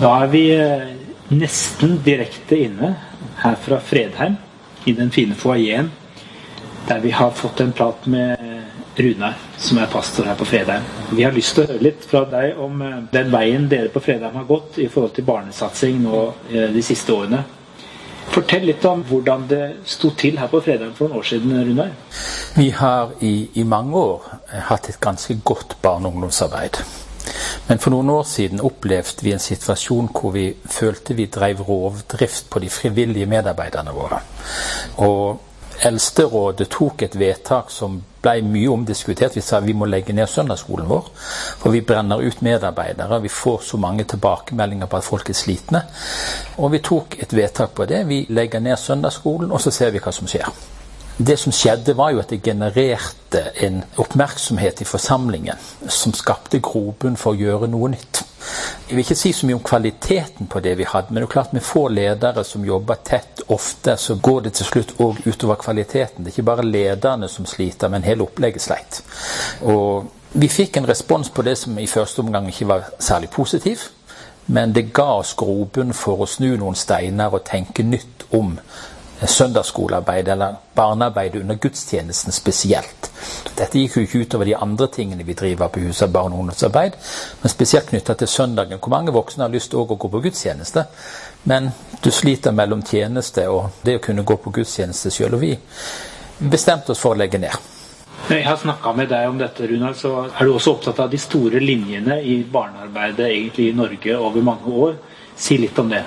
Da er vi eh, nesten direkte inne her fra Fredheim, i den fine foajeen, der vi har fått en prat med Runar, som er pastor her på Fredheim. Vi har lyst til å høre litt fra deg om eh, den veien dere på Fredheim har gått i forhold til barnesatsing nå eh, de siste årene. Fortell litt om hvordan det sto til her på Fredheim for noen år siden, Runar. Vi har i, i mange år hatt et ganske godt barne- og ungdomsarbeid. Men for noen år siden opplevde vi en situasjon hvor vi følte vi drev rovdrift på de frivillige medarbeiderne våre. Og Eldsterådet tok et vedtak som ble mye omdiskutert. Vi sa vi må legge ned søndagsskolen vår. For vi brenner ut medarbeidere. Vi får så mange tilbakemeldinger på at folk er slitne. Og vi tok et vedtak på det. Vi legger ned søndagsskolen, og så ser vi hva som skjer. Det som skjedde, var jo at det genererte en oppmerksomhet i forsamlingen som skapte grobunn for å gjøre noe nytt. Jeg vil ikke si så mye om kvaliteten på det vi hadde, men det er klart med få ledere som jobber tett ofte, så går det til slutt òg utover kvaliteten. Det er ikke bare lederne som sliter, men hele opplegget sleit. Og vi fikk en respons på det som i første omgang ikke var særlig positiv. Men det ga oss grobunn for å snu noen steiner og tenke nytt om søndagsskolearbeid eller barnearbeid under gudstjenesten spesielt. Dette gikk jo ikke utover de andre tingene vi driver på huset av barne- og ungdomsarbeid, men spesielt knytta til søndagen, hvor mange voksne har lyst til å gå på gudstjeneste. Men du sliter mellom tjeneste og det å kunne gå på gudstjeneste sjøl. Og vi bestemte oss for å legge ned. Jeg har snakka med deg om dette, Runar, så er du også opptatt av de store linjene i barnearbeidet egentlig i Norge over mange år. Si litt om det.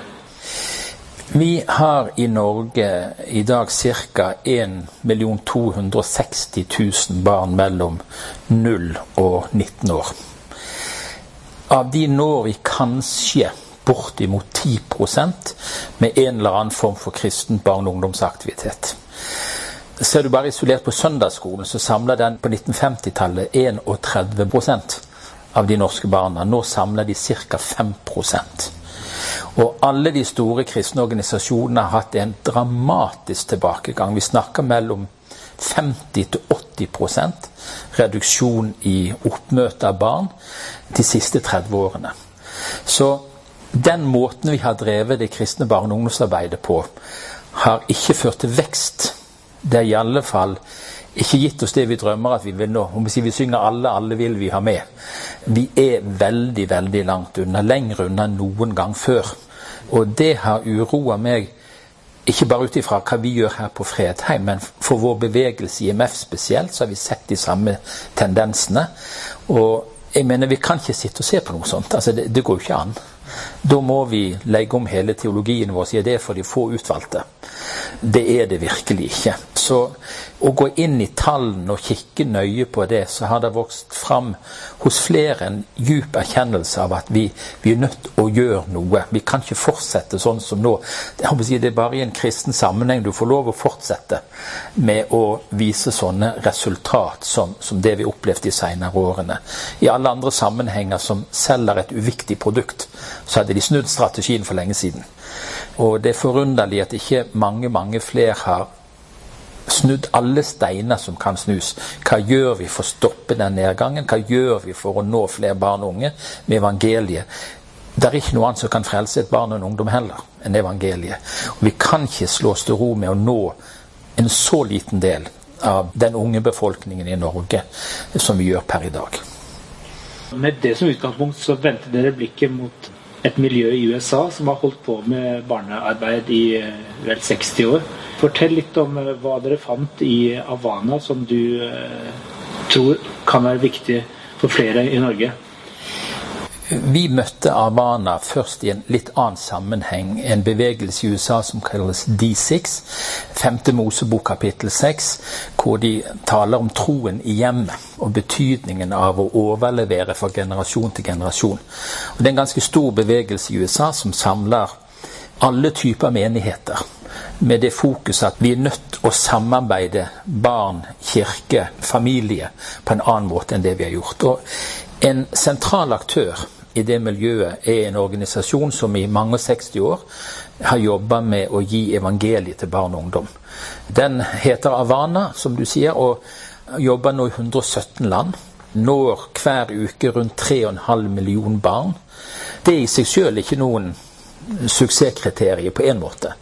Vi har i Norge i dag ca. 1 260 000 barn mellom 0 og 19 år. Av de når vi kanskje bortimot 10% med en eller annen form for kristen barne- og ungdomsaktivitet. Ser du bare isolert på søndagsskolen, så samler den på 1950-tallet 31% av de norske barna. Nå samler de ca. 5 og alle de store kristne organisasjonene har hatt en dramatisk tilbakegang. Vi snakker mellom 50-80% reduksjon i oppmøte av barn de siste 30 årene. Så den måten vi har drevet det kristne barne- og ungdomsarbeidet på, har ikke ført til vekst. Det er i alle fall ikke gitt oss det vi drømmer at vi vil nå. Om vi, sier vi synger 'alle, alle vil vi ha med'. Vi er veldig, veldig langt unna. Lenger unna enn noen gang før. Og det har uroa meg, ikke bare ut ifra hva vi gjør her på Fredheim, men for vår bevegelse i MF spesielt, så har vi sett de samme tendensene. Og jeg mener, vi kan ikke sitte og se på noe sånt. Altså, det, det går jo ikke an. Da må vi legge om hele teologien vår og si at det er for de få utvalgte. Det er det virkelig ikke. Så å gå inn i tallene og kikke nøye på det, så har det vokst fram hos flere en djup erkjennelse av at vi, vi er nødt til å gjøre noe. Vi kan ikke fortsette sånn som nå. Det er bare i en kristen sammenheng du får lov å fortsette med å vise sånne resultat som, som det vi opplevde de senere årene. I alle andre sammenhenger som selger et uviktig produkt, så hadde de snudd strategien for lenge siden. Og det er forunderlig at ikke mange, mange flere har snudd alle steiner som kan snus. Hva gjør vi for å stoppe den nedgangen? Hva gjør vi for å nå flere barn og unge med evangeliet? Det er ikke noe annet som kan frelse et barn og en ungdom heller enn evangeliet. Og vi kan ikke slå oss til ro med å nå en så liten del av den unge befolkningen i Norge som vi gjør per i dag. Med det som utgangspunkt så vendte dere blikket mot et miljø i USA som har holdt på med barnearbeid i eh, vel 60 år. Fortell litt om eh, hva dere fant i Havana som du eh, tror kan være viktig for flere i Norge. Vi møtte Arvana først i en litt annen sammenheng. En bevegelse i USA som kalles D6, femte Mosebok kapittel 6, hvor de taler om troen i hjemmet og betydningen av å overlevere fra generasjon til generasjon. Og det er en ganske stor bevegelse i USA som samler alle typer menigheter. Med det fokus at vi er nødt å samarbeide barn, kirke, familie på en annen måte enn det vi har gjort. Og en sentral aktør i det miljøet er en organisasjon som i mange 60 år har jobba med å gi evangeliet til barn og ungdom. Den heter Avana, som du sier, og jobber nå i 117 land. Når hver uke rundt 3,5 millioner barn. Det er i seg sjøl ikke noen suksesskriterium på en måte.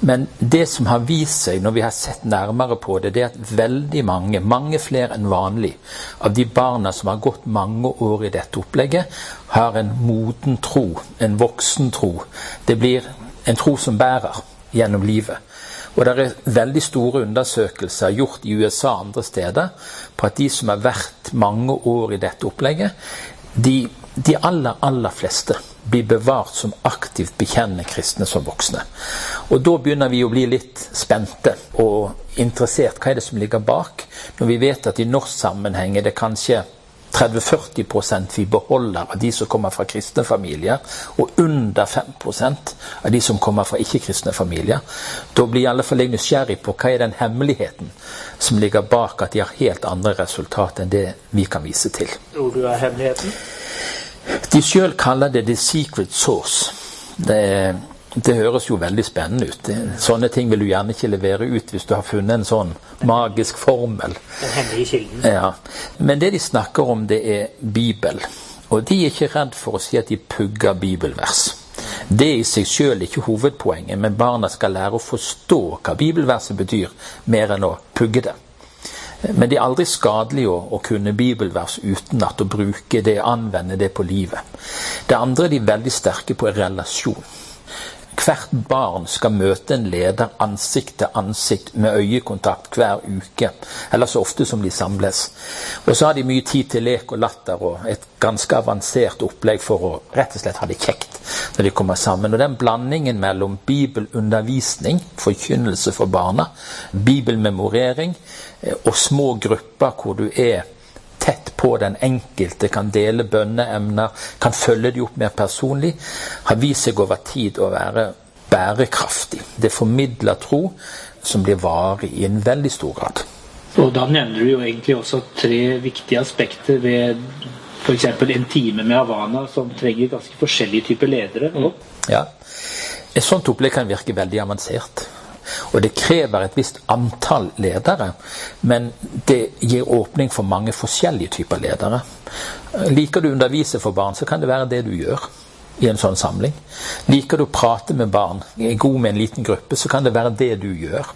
Men det som har vist seg når vi har sett nærmere på det, det er at veldig mange, mange flere enn vanlig, av de barna som har gått mange år i dette opplegget, har en moden tro, en voksen tro. Det blir en tro som bærer gjennom livet. Og det er veldig store undersøkelser gjort i USA og andre steder på at de som har vært mange år i dette opplegget, de, de aller, aller fleste blir bevart som aktivt bekjennende kristne som voksne. Og da begynner vi å bli litt spente og interessert. Hva er det som ligger bak? Når vi vet at i norsk sammenheng er det kanskje 30-40 vi beholder av de som kommer fra kristne familier, og under 5% av de som kommer fra ikke-kristne familier. Da blir i alle fall jeg nysgjerrig på hva er den hemmeligheten som ligger bak at de har helt andre resultat enn det vi kan vise til. Tror du er hemmeligheten? De sjøl kaller det 'the secret source'. Det, det, høres jo veldig spennende ut. Sånne ting vil du gjerne ikke levere ut hvis du har funnet en sånn magisk formel. Den hemmelige kilden. Ja. Men det de snakker om, det er Bibel. Og de er ikke redd for å si at de pugger bibelvers. Det er i seg sjøl ikke hovedpoenget, men barna skal lære å forstå hva bibelverset betyr, mer enn å pugge det. Men det er aldri skadelig å, å kunne bibelvers utenat å bruke det, anvende det på livet. Det andre de er veldig sterke på, er relasjon. Hvert barn skal møte en leder ansikt til ansikt med øyekontakt hver uke, eller så ofte som de samles. Og så har de mye tid til lek og latter og et ganske avansert opplegg for å rett og slett ha det kjekt når de kommer sammen. Og den blandingen mellom bibelundervisning, forkynnelse for barna, bibelmemorering eh, og små grupper hvor du er tett på den enkelte, kan dele bønneemner, kan følge de opp mer personlig, har vist seg over tid å være bærekraftig. Det formidler tro som blir varig i en veldig stor grad. Og Da nevner du jo egentlig også tre viktige aspekter ved f.eks. en time med Havana, som trenger ganske forskjellige typer ledere. Mm. Ja. Et sånt opplegg kan virke veldig avansert. Og det krever et visst antall ledere, men det gir åpning for mange forskjellige typer ledere. Liker du å undervise for barn, så kan det være det du gjør i en sånn samling. Liker du å prate med barn, er god med en liten gruppe, så kan det være det du gjør.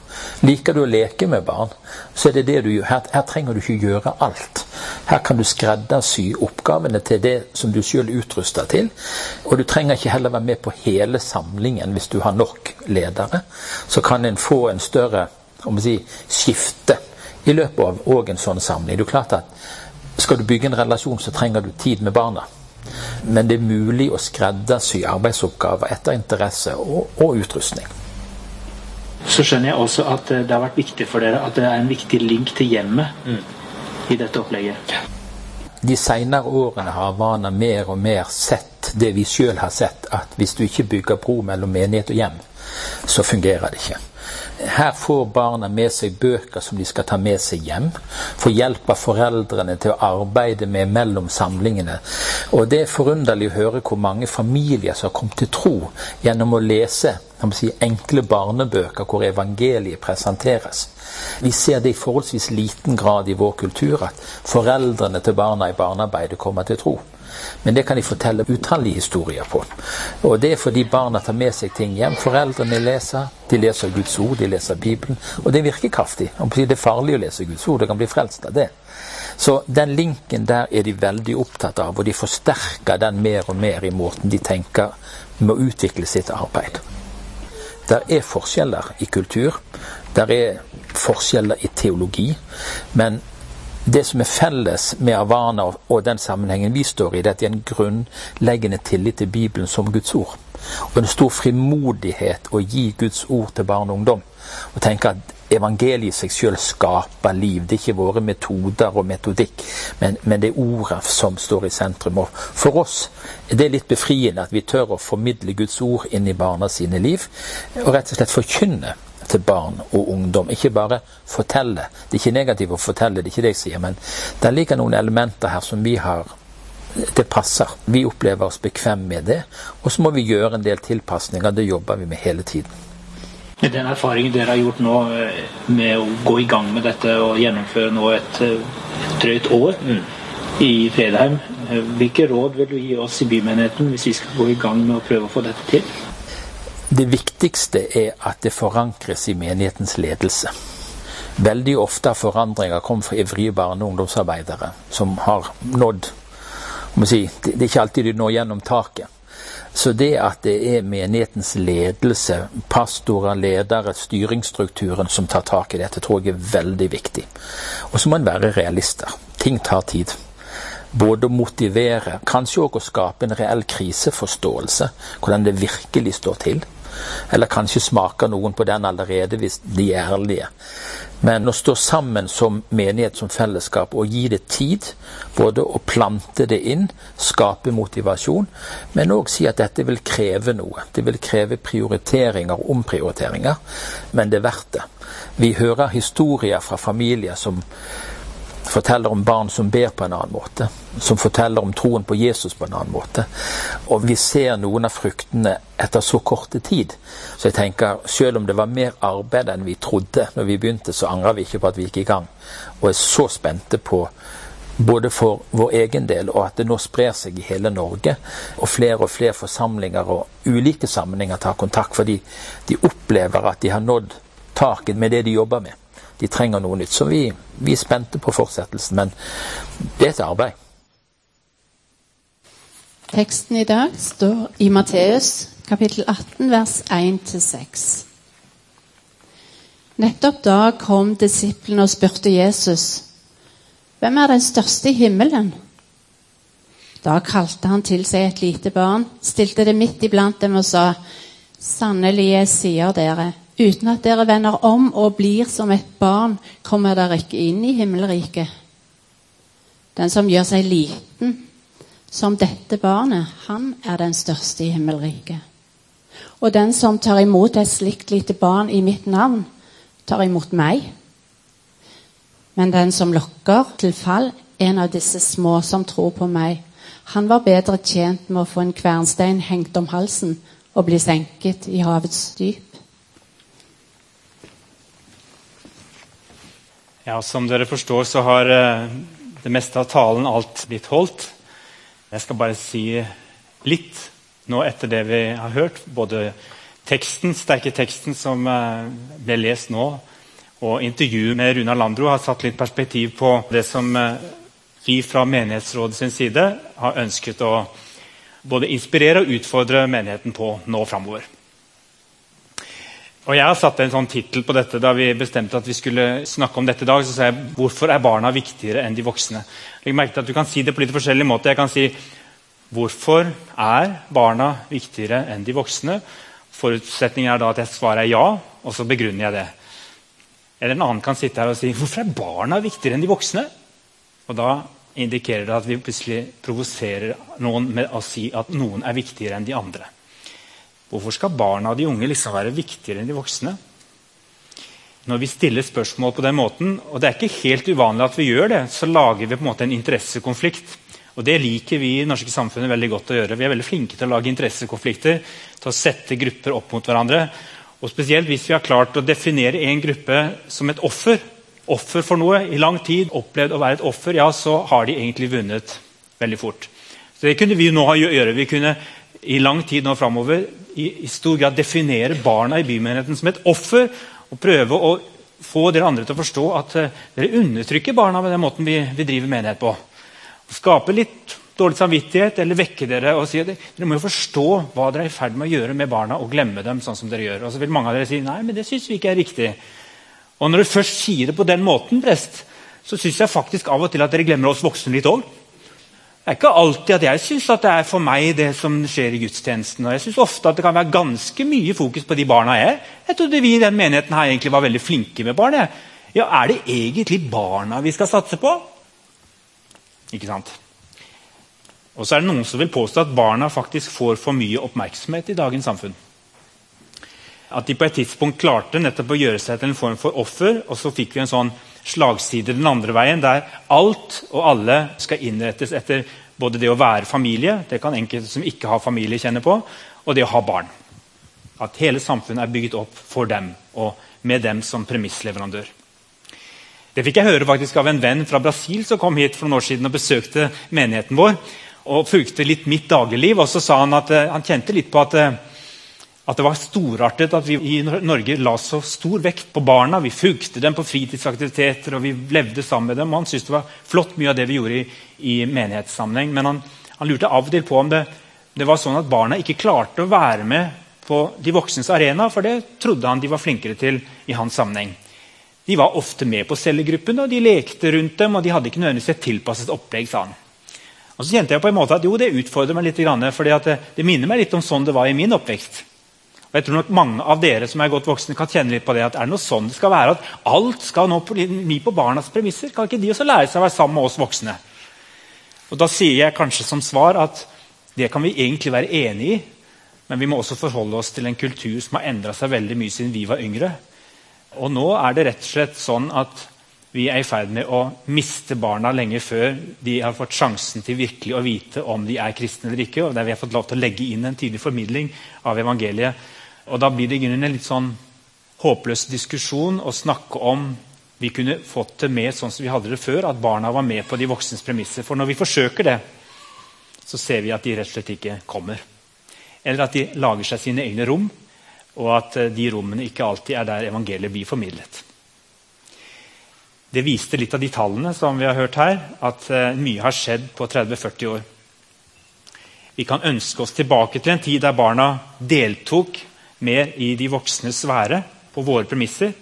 Liker du å leke med barn, så er det det du gjør. Her, her trenger du ikke gjøre alt. Her kan du skreddersy oppgavene til det som du sjøl utruster til. Og du trenger ikke heller være med på hele samlingen hvis du har nok ledere. Så kan en få en større si, skifte i løpet av òg en sånn samling. Det er klart at Skal du bygge en relasjon, så trenger du tid med barna. Men det er mulig å skreddersy arbeidsoppgaver etter interesse og, og utrustning. Så skjønner jeg også at det har vært viktig for dere at det er en viktig link til hjemmet mm. i dette opplegget. De seinere årene har Havana mer og mer sett det vi sjøl har sett, at hvis du ikke bygger bro mellom menighet og hjem, så fungerer det ikke. Her får barna med seg bøker som de skal ta med seg hjem. Får hjelp av foreldrene til å arbeide med mellom samlingene. Og det er forunderlig å høre hvor mange familier som har kommet til tro gjennom å lese si, enkle barnebøker hvor evangeliet presenteres. Vi ser det i forholdsvis liten grad i vår kultur at foreldrene til barna i barnearbeidet kommer til tro. Men det kan de fortelle utallige historier på. Og det er fordi barna tar med seg ting hjem. Foreldrene leser, de leser Guds ord, de leser Bibelen. Og det virker kraftig. Det er farlig å lese Guds ord, det kan bli frelst av det. Så den linken der er de veldig opptatt av, og de forsterker den mer og mer i måten de tenker med å utvikle sitt arbeid. Der er forskjeller i kultur, der er forskjeller i teologi, men det som er felles med Avana og den sammenhengen vi står i, det er at det er en grunnleggende tillit til Bibelen som Guds ord. Og en stor frimodighet å gi Guds ord til barn og ungdom. Og tenke at evangeliet i seg selv skaper liv. Det er ikke våre metoder og metodikk, men, men det er ordet som står i sentrum. Og for oss er det litt befriende at vi tør å formidle Guds ord inn i barna sine liv, og rett og slett forkynne til barn og ungdom. Ikke bare fortelle. Det er ikke negativt å fortelle, det er ikke det jeg sier, men det ligger noen elementer her som vi har det passer. Vi opplever oss bekvem med det. Og så må vi gjøre en del tilpasninger. Det jobber vi med hele tiden. Den erfaringen dere har gjort nå eh, med å gå i gang med dette og gjennomføre nå et, et drøyt år, mm. i Fredheim. Hvilke råd vil du gi oss i bymenigheten hvis vi skal gå i gang med å prøve å få dette til? Det viktigste er at det forankres i menighetens ledelse. Veldig ofte har forandringer kommet fra ivrige barne- og ungdomsarbeidere som har nådd si, Det er ikke alltid de når gjennom taket. Så det at det er menighetens ledelse, pastorer, ledere, styringsstrukturen som tar tak i dette, tror jeg er veldig viktig. Og så må en være realister. Ting tar tid. Både å motivere, kanskje òg å skape en reell kriseforståelse, hvordan det virkelig står til. Eller kanskje smaker noen på den allerede, hvis de er ærlige. Men å stå sammen som menighet, som fellesskap, og gi det tid. Både å plante det inn, skape motivasjon, men òg si at dette vil kreve noe. Det vil kreve prioriteringer omprioriteringer, men det er verdt det. Vi hører historier fra familier som forteller om barn som ber på en annen måte. Som forteller om troen på Jesus på en annen måte. Og vi ser noen av fruktene etter så korte tid. Så jeg tenker, selv om det var mer arbeid enn vi trodde når vi begynte, så angrer vi ikke på at vi gikk i gang. Og er så spente på både for vår egen del og at det nå sprer seg i hele Norge. Og flere og flere forsamlinger og ulike sammenhenger tar kontakt fordi de opplever at de har nådd taket med det de jobber med de trenger noe nytt. Så vi, vi er spente på fortsettelsen, men det er et arbeid. Teksten i dag står i Matteus kapittel 18 vers 1-6. Nettopp da kom disiplene og spurte Jesus, 'Hvem er den største i himmelen?' Da kalte han til seg et lite barn, stilte det midt iblant dem og sa, 'Sannelig, jeg sier dere:" Uten at dere vender om og blir som et barn, kommer dere ikke inn i himmelriket. Den som gjør seg liten som dette barnet, han er den største i himmelriket. Og den som tar imot et slikt lite barn i mitt navn, tar imot meg. Men den som lokker til fall en av disse små som tror på meg, han var bedre tjent med å få en kvernstein hengt om halsen og bli senket i havets dyp. Ja, Som dere forstår, så har eh, det meste av talen alt blitt holdt. Jeg skal bare si litt nå etter det vi har hørt. Både teksten, sterke teksten som eh, ble lest nå, og intervjuet med Runa Landro har satt litt perspektiv på det som eh, vi fra menighetsrådet sin side har ønsket å både inspirere og utfordre menigheten på nå framover. Og Jeg har satt en sånn tittel på dette da vi bestemte at vi skulle snakke om dette i dag. så sa jeg, Hvorfor er barna viktigere enn de voksne? Legg merke til at Du kan si det på litt forskjellig måte. Jeg kan si hvorfor er barna viktigere enn de voksne? Forutsetningen er da at jeg svarer ja, og så begrunner jeg det. Eller en annen kan sitte her og si hvorfor er barna viktigere enn de voksne? Og Da indikerer det at vi plutselig provoserer noen med å si at noen er viktigere enn de andre. Hvorfor skal barna og de unge liksom være viktigere enn de voksne? Når vi stiller spørsmål på den måten, og det er ikke helt uvanlig at vi gjør det, så lager vi på en måte en interessekonflikt. Og Det liker vi i det norske samfunnet veldig godt å gjøre. Vi er veldig flinke til å lage interessekonflikter, til å sette grupper opp mot hverandre. Og Spesielt hvis vi har klart å definere en gruppe som et offer, offer for noe, i lang tid opplevd å være et offer, ja, så har de egentlig vunnet veldig fort. Så Det kunne vi nå gjøre. Vi kunne i lang tid nå framover i, i, stor grad definere barna i bymenigheten som et offer. Og prøve å få dere andre til å forstå at uh, dere undertrykker barna med den måten vi, vi driver menighet på. Skape litt dårlig samvittighet eller vekke dere og si at dere må jo forstå hva dere er i ferd med å gjøre med barna, og glemme dem. sånn som dere gjør. Og så vil mange av dere si nei, men det syns vi ikke er riktig. Og når du først sier det på den måten, prest, så syns jeg faktisk av og til at dere glemmer oss voksne litt òg. Det er ikke alltid at jeg syns det er for meg det som skjer i gudstjenesten. og Jeg syns ofte at det kan være ganske mye fokus på de barna jeg er. Jeg trodde vi i den menigheten her egentlig var veldig flinke med barn. Ja, Er det egentlig barna vi skal satse på? Ikke sant? Og så er det noen som vil påstå at barna faktisk får for mye oppmerksomhet i dagens samfunn. At de på et tidspunkt klarte nettopp å gjøre seg til en form for offer, og så fikk vi en sånn slagside den andre veien, der alt og alle skal innrettes etter både det å være familie, det kan enkelte som ikke har familie, kjenne på, og det å ha barn. At hele samfunnet er bygget opp for dem, og med dem som premissleverandør. Det fikk jeg høre faktisk av en venn fra Brasil som kom hit for noen år siden og besøkte menigheten vår. og fulgte litt mitt dagligliv. og så sa Han at uh, han kjente litt på at, uh, at det var storartet at vi i Norge la så stor vekt på barna. Vi fulgte dem på fritidsaktiviteter og vi levde sammen med dem. og Han syntes det var flott mye av det vi gjorde i, i menighetssammenheng. Men han, han, lurte av og til på om det, det var sånn at barna ikke klarte å være med på de voksnes arena, for det trodde han de var flinkere til i hans sammenheng. De var ofte med på cellegruppene, og de lekte rundt dem. og de hadde ikke nødvendigvis et tilpasset opplegg, sa han. Og så kjente jeg på en måte at jo, det utfordrer meg litt, for det, det, minner meg litt om sånn det var i min oppvekst. Og jeg tror nok Mange av dere som er godt voksne, kan kjenne litt på det. at er det noe sånn det skal være, at Alt skal nå bli på barnas premisser. Kan ikke de også lære seg å være sammen med oss voksne? Og Da sier jeg kanskje som svar at det kan vi egentlig være enig i. Men vi må også forholde oss til en kultur som har endra seg veldig mye siden vi var yngre. Og nå er det rett og slett sånn at vi er i ferd med å miste barna lenge før de har fått sjansen til virkelig å vite om de er kristne eller ikke. og der vi har fått lov til å legge inn en tydelig formidling av evangeliet. Og Da blir det i grunnen en litt sånn håpløs diskusjon å snakke om vi kunne fått det med sånn som vi hadde det før, at barna var med på de voksnes premisser. For når vi forsøker det, så ser vi at de rett og slett ikke kommer. Eller at de lager seg sine egne rom og at eh, de rommene ikke alltid er der evangeliet blir formidlet. Det viste litt av de tallene som vi har hørt her, at eh, mye har skjedd på 30-40 år. Vi kan ønske oss tilbake til en tid der barna deltok mer i de voksnes sfære på våre premisser.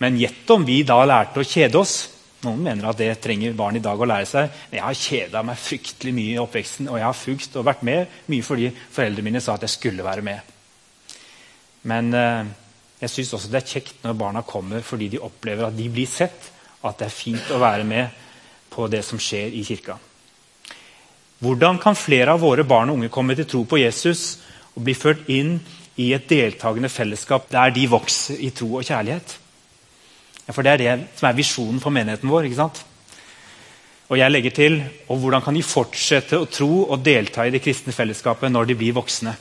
Men gjett om vi da lærte å kjede oss. Noen mener at det trenger barn i dag å lære seg. Men jeg har kjeda meg fryktelig mye i oppveksten, og jeg har fugt og vært med mye fordi foreldrene mine sa at jeg skulle være med. Men eh, jeg syns også det er kjekt når barna kommer fordi de opplever at de blir sett. At det er fint å være med på det som skjer i kirka. Hvordan kan flere av våre barn og unge komme til tro på Jesus og bli ført inn i et deltakende fellesskap der de vokser i tro og kjærlighet? For Det er det som er visjonen for menigheten vår. ikke sant? Og jeg legger til og hvordan kan de fortsette å tro og delta i det kristne fellesskapet når de blir voksne?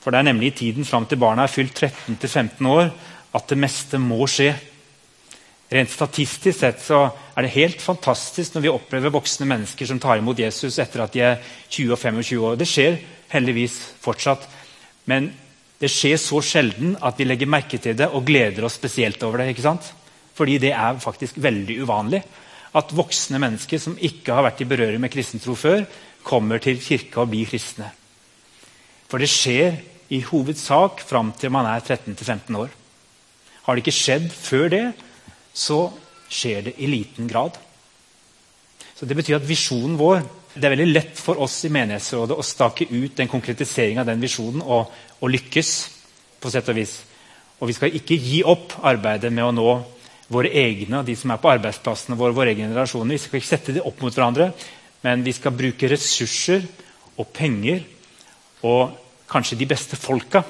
For det er nemlig i tiden fram til barna er fylt 13-15 år, at det meste må skje. Rent statistisk sett så er det helt fantastisk når vi opplever voksne mennesker som tar imot Jesus etter at de er 20 og 25 år. Det skjer heldigvis fortsatt. Men det skjer så sjelden at vi legger merke til det og gleder oss spesielt over det. ikke sant? Fordi det er faktisk veldig uvanlig at voksne mennesker som ikke har vært i berøring med kristentro før, kommer til kirka og blir kristne. For det skjer i hovedsak fram til man er 13-15 år. Har det ikke skjedd før det, så skjer det i liten grad. Så Det betyr at visjonen vår Det er veldig lett for oss i menighetsrådet å stake ut den konkretiseringen av den visjonen og, og lykkes. på sett Og vis. Og vi skal ikke gi opp arbeidet med å nå våre egne og de som er på arbeidsplassene våre, våre egne generasjoner. Vi skal ikke sette dem opp mot hverandre, men vi skal bruke ressurser og penger og kanskje de beste folka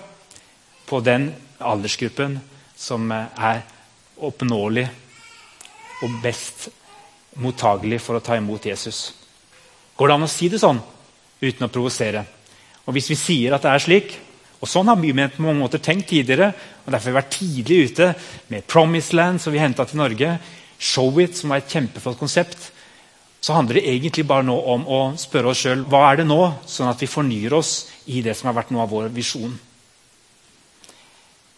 på den aldersgruppen som er oppnåelig og best mottagelig for å ta imot Jesus. Går det an å si det sånn uten å provosere? Og Hvis vi sier at det er slik, og sånn har vi på mange måter tenkt tidligere, og derfor har vi vært tidlig ute med Promise Land, som vi henta til Norge, Show It, som var et kjempeflott konsept, så handler det egentlig bare nå om å spørre oss sjøl hva er det nå, sånn at vi fornyer oss i det som har vært noe av vår visjon.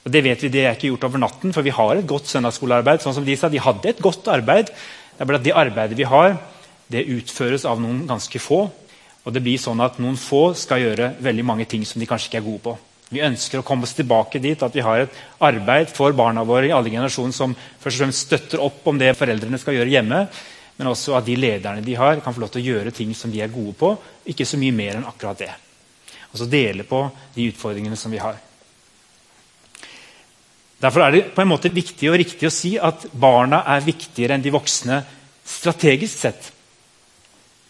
Og Det vet vi, det er ikke gjort over natten, for vi har et godt søndagsskolearbeid. sånn som De sa, de hadde et godt arbeid. Det er bare at det arbeidet vi har, det utføres av noen ganske få. Og det blir sånn at noen få skal gjøre veldig mange ting som de kanskje ikke er gode på. Vi ønsker å komme oss tilbake dit at vi har et arbeid for barna våre i alle generasjoner som først og fremst støtter opp om det foreldrene skal gjøre hjemme, men også at de lederne de har, kan få lov til å gjøre ting som de er gode på. Ikke så mye mer enn akkurat det. Altså dele på de utfordringene som vi har. Derfor er det på en måte viktig og riktig å si at barna er viktigere enn de voksne strategisk sett.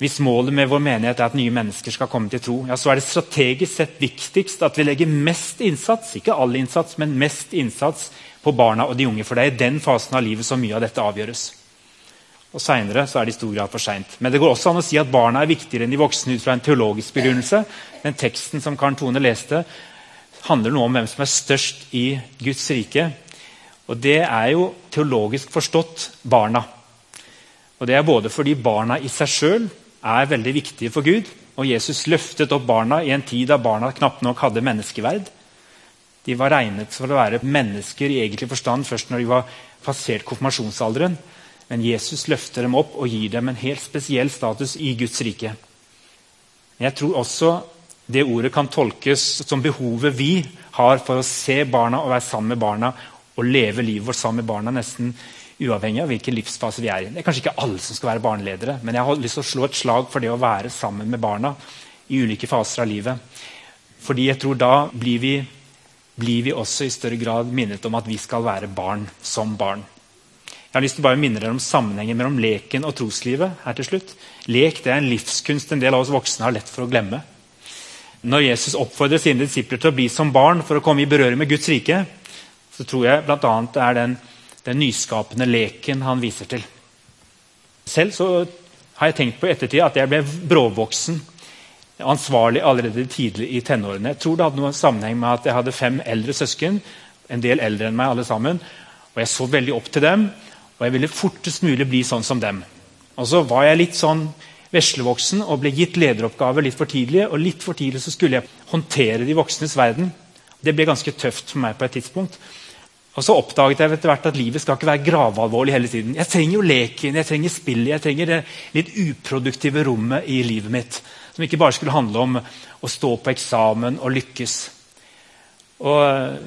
Hvis målet med vår menighet er at nye mennesker skal komme til tro, ja, så er det strategisk sett viktigst at vi legger mest innsats ikke all innsats, men mest innsats på barna og de unge. For det er i den fasen av livet som mye av dette avgjøres. Og Seinere er det i stor grad for seint. Men det går også an å si at barna er viktigere enn de voksne ut fra en teologisk begrunnelse. Den teksten som Karen Tone leste, handler noe om hvem som er størst i Guds rike. Og det er jo teologisk forstått barna. Og Det er både fordi barna i seg sjøl er veldig viktige for Gud. Og Jesus løftet opp barna i en tid da barna knapt nok hadde menneskeverd. De var regnet for å være mennesker i egentlig forstand først når de var passert konfirmasjonsalderen. Men Jesus løfter dem opp og gir dem en helt spesiell status i Guds rike. Jeg tror også det ordet kan tolkes som behovet vi har for å se barna og være sammen med barna og leve livet vårt sammen med barna, nesten uavhengig av hvilken livsfase vi er i. Det er kanskje ikke alle som skal være barneledere, men jeg har lyst til å slå et slag for det å være sammen med barna i ulike faser av livet. Fordi jeg tror da blir vi, blir vi også i større grad minnet om at vi skal være barn som barn. Jeg har lyst til å bare minne dere om sammenhengen mellom leken og troslivet. her til slutt. Lek det er en livskunst en del av oss voksne har lett for å glemme. Når Jesus oppfordrer sine disipler til å bli som barn for å komme i berøring med Guds rike, så tror jeg bl.a. det er den, den, nyskapende leken han viser til. Selv så har jeg tenkt på ettertid at jeg ble bråvoksen, ansvarlig allerede tidlig i tenårene. Jeg tror det hadde noen sammenheng med at jeg hadde fem eldre søsken, en del eldre enn meg alle sammen, og jeg så veldig opp til dem. Og jeg ville fortest mulig bli sånn som dem. Og så var jeg litt sånn veslevoksen og ble gitt lederoppgaver litt for tidlig. Og litt for tidlig så skulle jeg håndtere de voksnes verden. Det ble ganske tøft for meg på et tidspunkt. Og så oppdaget jeg etter hvert at livet skal ikke være gravalvorlig hele tiden. Jeg trenger jo leken, jeg trenger spillet, jeg trenger det litt uproduktive rommet i livet mitt. Som ikke bare skulle handle om å stå på eksamen og lykkes. Og eh,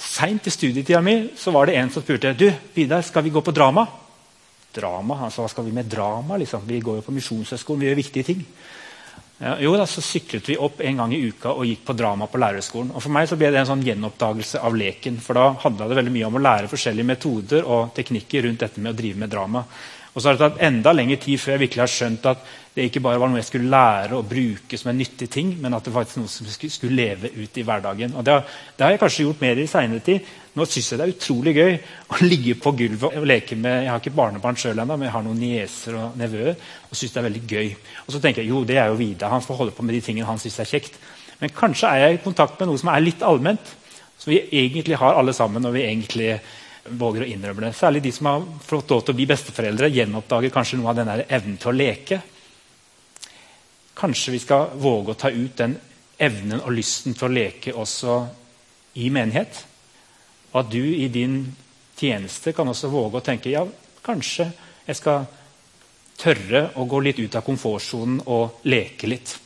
Seint i studietida mi så var det en som spurte du, Vidar, skal vi gå på drama. Drama? Han sa hva skal vi med drama? Liksom? Vi går jo på Misjonshøgskolen, vi gjør viktige ting. Ja, jo da, Så syklet vi opp en gang i uka og gikk på drama på lærerskolen. Og For meg så ble det en sånn gjenoppdagelse av leken. For da handla det veldig mye om å lære forskjellige metoder og teknikker rundt dette med å drive med drama. Og så har det tatt enda lengre tid før jeg virkelig har skjønt at det ikke bare var noe jeg skulle lære og bruke som en nyttig ting, men at det var noe som skulle leve ut i hverdagen. Og Det har, det har jeg kanskje gjort mer i seinere tid. Nå syns jeg det er utrolig gøy å ligge på gulvet og leke med Jeg har ikke barnebarn sjøl ennå, men jeg har noen nieser og nevøer og syns det er veldig gøy. Og så tenker jeg jo, det er jo Vidar. Han får holde på med de tingene han syns er kjekt. Men kanskje er jeg i kontakt med noe som er litt allment, som vi egentlig har alle sammen. og vi egentlig våger å innrømme det. Særlig de som har fått lov til å bli besteforeldre, gjenoppdager kanskje noe av den evnen til å leke. Kanskje vi skal våge å ta ut den evnen og lysten til å leke også i menighet. Og at du i din tjeneste kan også våge å tenke ja, kanskje jeg skal tørre å gå litt ut av komfortsonen og leke litt.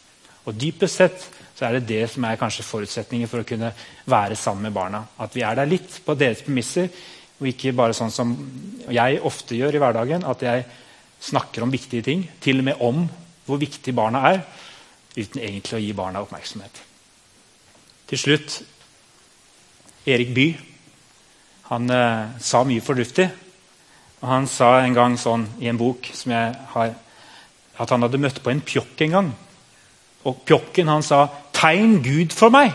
Og dypest sett så er det det som er kanskje forutsetningen for å kunne være sammen med barna. At vi er der litt på deres premisser, og ikke bare sånn som jeg ofte gjør i hverdagen, at jeg snakker om viktige ting, til og med om hvor viktig barna er, uten egentlig å gi barna oppmerksomhet. Til slutt Erik Bye. Han eh, sa mye fornuftig. Og han sa en gang sånn i en bok som jeg har, at han hadde møtt på en pjokk en gang. Og pjokken han sa 'Tegn Gud for meg'.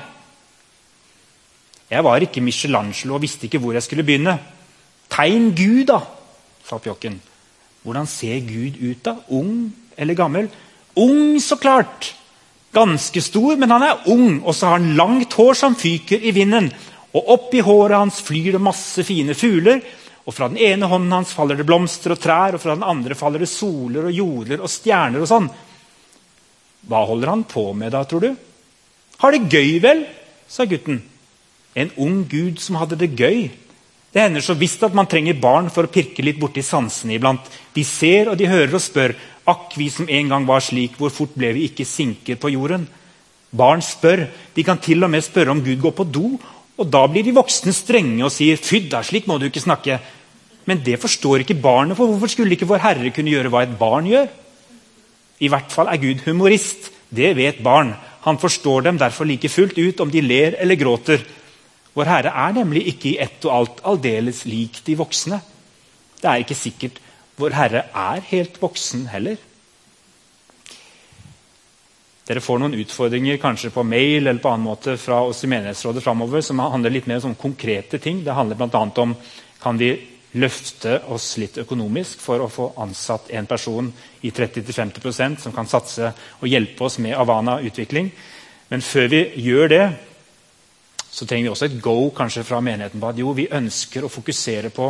Jeg var ikke Michelangelo og visste ikke hvor jeg skulle begynne. Tegn Gud, da, sa pjokken. Hvordan ser Gud ut, da? Ung eller gammel? Ung, så klart! Ganske stor, men han er ung, og så har han langt hår som fyker i vinden. Og oppi håret hans flyr det masse fine fugler. Og fra den ene hånden hans faller det blomster og trær, og fra den andre faller det soler og jorder og stjerner og sånn. Hva holder han på med da, tror du? Har det gøy, vel? sa gutten. En ung gud som hadde det gøy. Det hender så visst at man trenger barn for å pirke litt borti sansene iblant. De ser og de hører og spør. Akk, vi som en gang var slik, hvor fort ble vi ikke sinker på jorden? Barn spør. De kan til og med spørre om Gud går på do. Og da blir de voksne strenge og sier 'fy da, slik må du ikke snakke'. Men det forstår ikke barnet, for hvorfor skulle ikke Vår Herre kunne gjøre hva et barn gjør? I hvert fall er Gud humorist. Det vet barn. Han forstår dem derfor like fullt ut om de ler eller gråter. Vår Herre er nemlig ikke i ett og alt aldeles lik de voksne. Det er ikke sikkert Vår Herre er helt voksen heller. Dere får noen utfordringer kanskje på mail eller på annen måte fra oss i menighetsrådet framover, som handler litt mer om konkrete ting. Det handler bl.a. om kan vi løfte oss litt økonomisk for å få ansatt en person i 30-50% som kan satse og hjelpe oss med Avana-utvikling. Men før vi gjør det, så trenger vi også et go kanskje fra menigheten på at jo, vi ønsker å fokusere på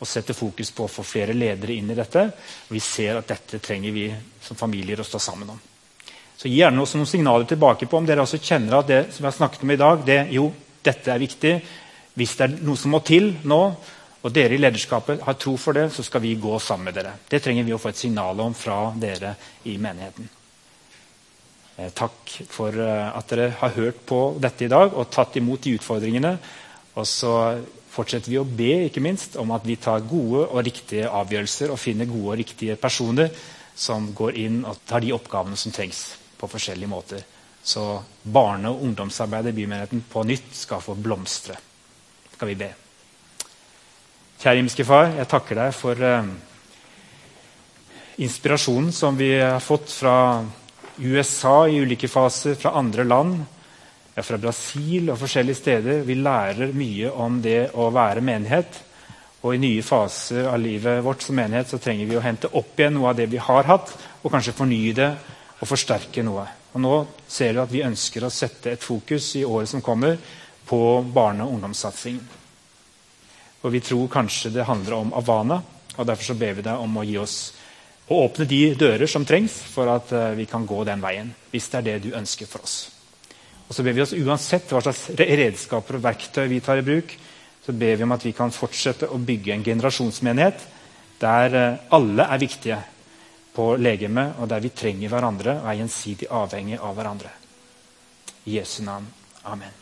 og sette fokus på å få flere ledere inn i dette. Vi ser at dette trenger vi som familier å stå sammen om. Så Gi gjerne også noen signaler tilbake på om dere også kjenner at det som jeg snakket om i dag, det, jo, dette er viktig. Hvis det er noe som må til nå, og dere i lederskapet har tro for det, så skal vi gå sammen med dere. Det trenger vi å få et signal om fra dere i menigheten. Eh, takk for eh, at dere har hørt på dette i dag og tatt imot de utfordringene. Og så fortsetter vi å be ikke minst, om at vi tar gode og riktige avgjørelser og finner gode og riktige personer som går inn og tar de oppgavene som trengs på forskjellige måter. Så barne- og ungdomsarbeidet i bymenigheten på nytt skal få blomstre. Skal vi be. Kjære himmelske Far, jeg takker deg for uh, inspirasjonen som vi har fått fra USA i ulike faser, fra andre land, ja, fra Brasil og forskjellige steder. Vi lærer mye om det å være menighet. Og i nye faser av livet vårt som menighet så trenger vi å hente opp igjen noe av det vi har hatt, og kanskje fornye det og forsterke noe. Og Nå ser du at vi ønsker å sette et fokus i året som kommer, på barne- og ungdomssatsingen. Og vi tror kanskje det handler om Avana, og derfor så ber vi deg om å gi oss og åpne de dører som trengs for at eh, vi kan gå den veien. Hvis det er det du ønsker for oss. Og så ber vi oss Uansett hva slags redskaper og verktøy vi tar i bruk, så ber vi om at vi kan fortsette å bygge en generasjonsmenighet der eh, alle er viktige på legemet, og der vi trenger hverandre og er gjensidig avhengig av hverandre. I Jesu navn. Amen.